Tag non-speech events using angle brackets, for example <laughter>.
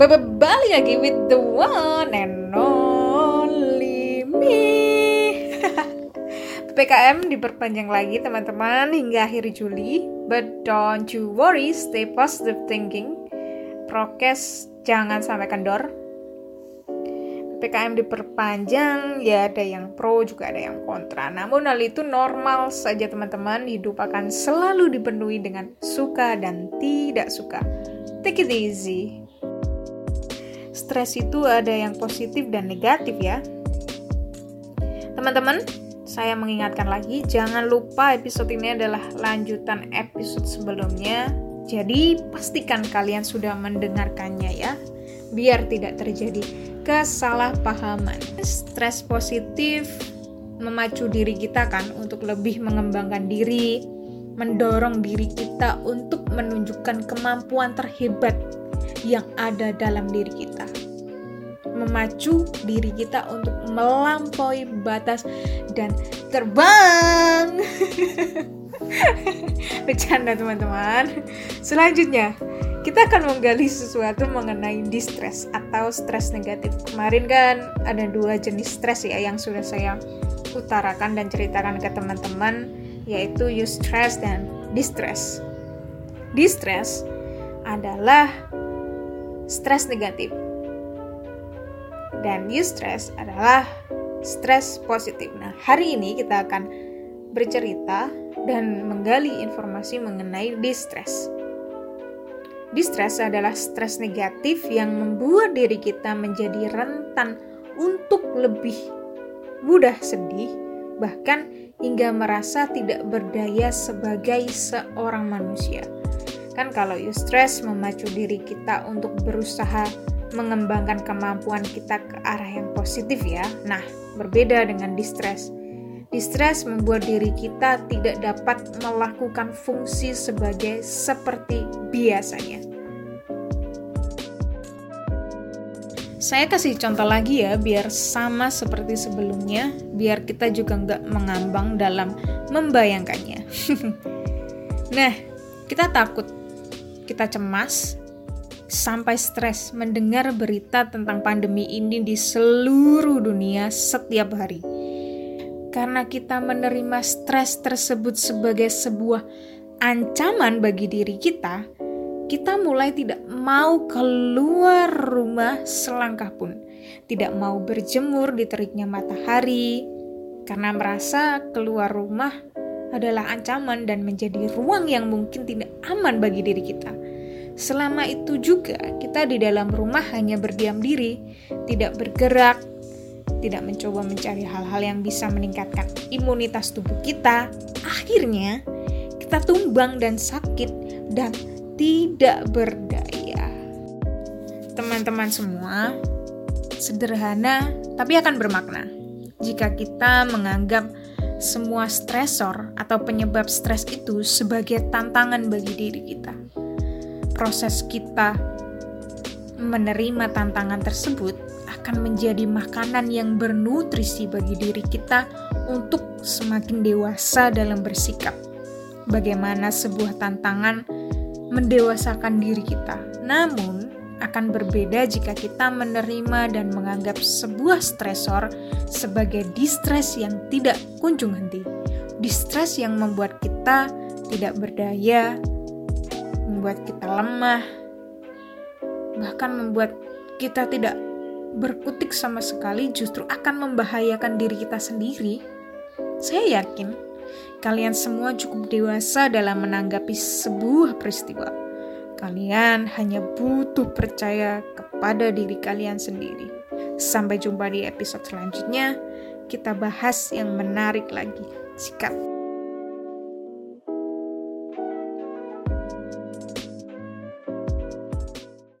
Balik lagi with the one and only me. <laughs> PPKM diperpanjang lagi teman-teman hingga akhir Juli. But don't you worry, stay positive thinking. Prokes jangan sampai kendor. PPKM diperpanjang, ya ada yang pro juga ada yang kontra. Namun hal itu normal saja teman-teman, hidup akan selalu dipenuhi dengan suka dan tidak suka. Take it easy. Stres itu ada yang positif dan negatif ya. Teman-teman, saya mengingatkan lagi, jangan lupa episode ini adalah lanjutan episode sebelumnya. Jadi pastikan kalian sudah mendengarkannya ya, biar tidak terjadi kesalahpahaman. Stres positif memacu diri kita kan untuk lebih mengembangkan diri, mendorong diri kita untuk menunjukkan kemampuan terhebat yang ada dalam diri kita. Memacu diri kita untuk melampaui batas dan terbang. <laughs> Bercanda teman-teman. Selanjutnya, kita akan menggali sesuatu mengenai distress atau stres negatif. Kemarin kan ada dua jenis stres ya yang sudah saya utarakan dan ceritakan ke teman-teman yaitu eustress dan distress. Distress adalah stres negatif dan eustress adalah stres positif. Nah, hari ini kita akan bercerita dan menggali informasi mengenai distress. Distress adalah stres negatif yang membuat diri kita menjadi rentan untuk lebih mudah sedih, bahkan hingga merasa tidak berdaya sebagai seorang manusia. Kan kalau eustress memacu diri kita untuk berusaha mengembangkan kemampuan kita ke arah yang positif ya. Nah, berbeda dengan distress. Distress membuat diri kita tidak dapat melakukan fungsi sebagai seperti biasanya. Saya kasih contoh lagi ya, biar sama seperti sebelumnya, biar kita juga nggak mengambang dalam membayangkannya. <laughs> nah, kita takut, kita cemas, sampai stres mendengar berita tentang pandemi ini di seluruh dunia setiap hari karena kita menerima stres tersebut sebagai sebuah ancaman bagi diri kita, kita mulai tidak mau keluar rumah selangkah pun, tidak mau berjemur di teriknya matahari, karena merasa keluar rumah adalah ancaman dan menjadi ruang yang mungkin tidak aman bagi diri kita. Selama itu juga, kita di dalam rumah hanya berdiam diri, tidak bergerak, tidak mencoba mencari hal-hal yang bisa meningkatkan imunitas tubuh kita, akhirnya kita tumbang dan sakit dan tidak berdaya. Teman-teman semua, sederhana tapi akan bermakna. Jika kita menganggap semua stresor atau penyebab stres itu sebagai tantangan bagi diri kita. Proses kita menerima tantangan tersebut akan menjadi makanan yang bernutrisi bagi diri kita untuk semakin dewasa dalam bersikap. Bagaimana sebuah tantangan mendewasakan diri kita, namun akan berbeda jika kita menerima dan menganggap sebuah stresor sebagai distress yang tidak kunjung henti. Distress yang membuat kita tidak berdaya, membuat kita lemah, bahkan membuat kita tidak berkutik sama sekali justru akan membahayakan diri kita sendiri. Saya yakin kalian semua cukup dewasa dalam menanggapi sebuah peristiwa. Kalian hanya butuh percaya kepada diri kalian sendiri. Sampai jumpa di episode selanjutnya. Kita bahas yang menarik lagi. Sikat.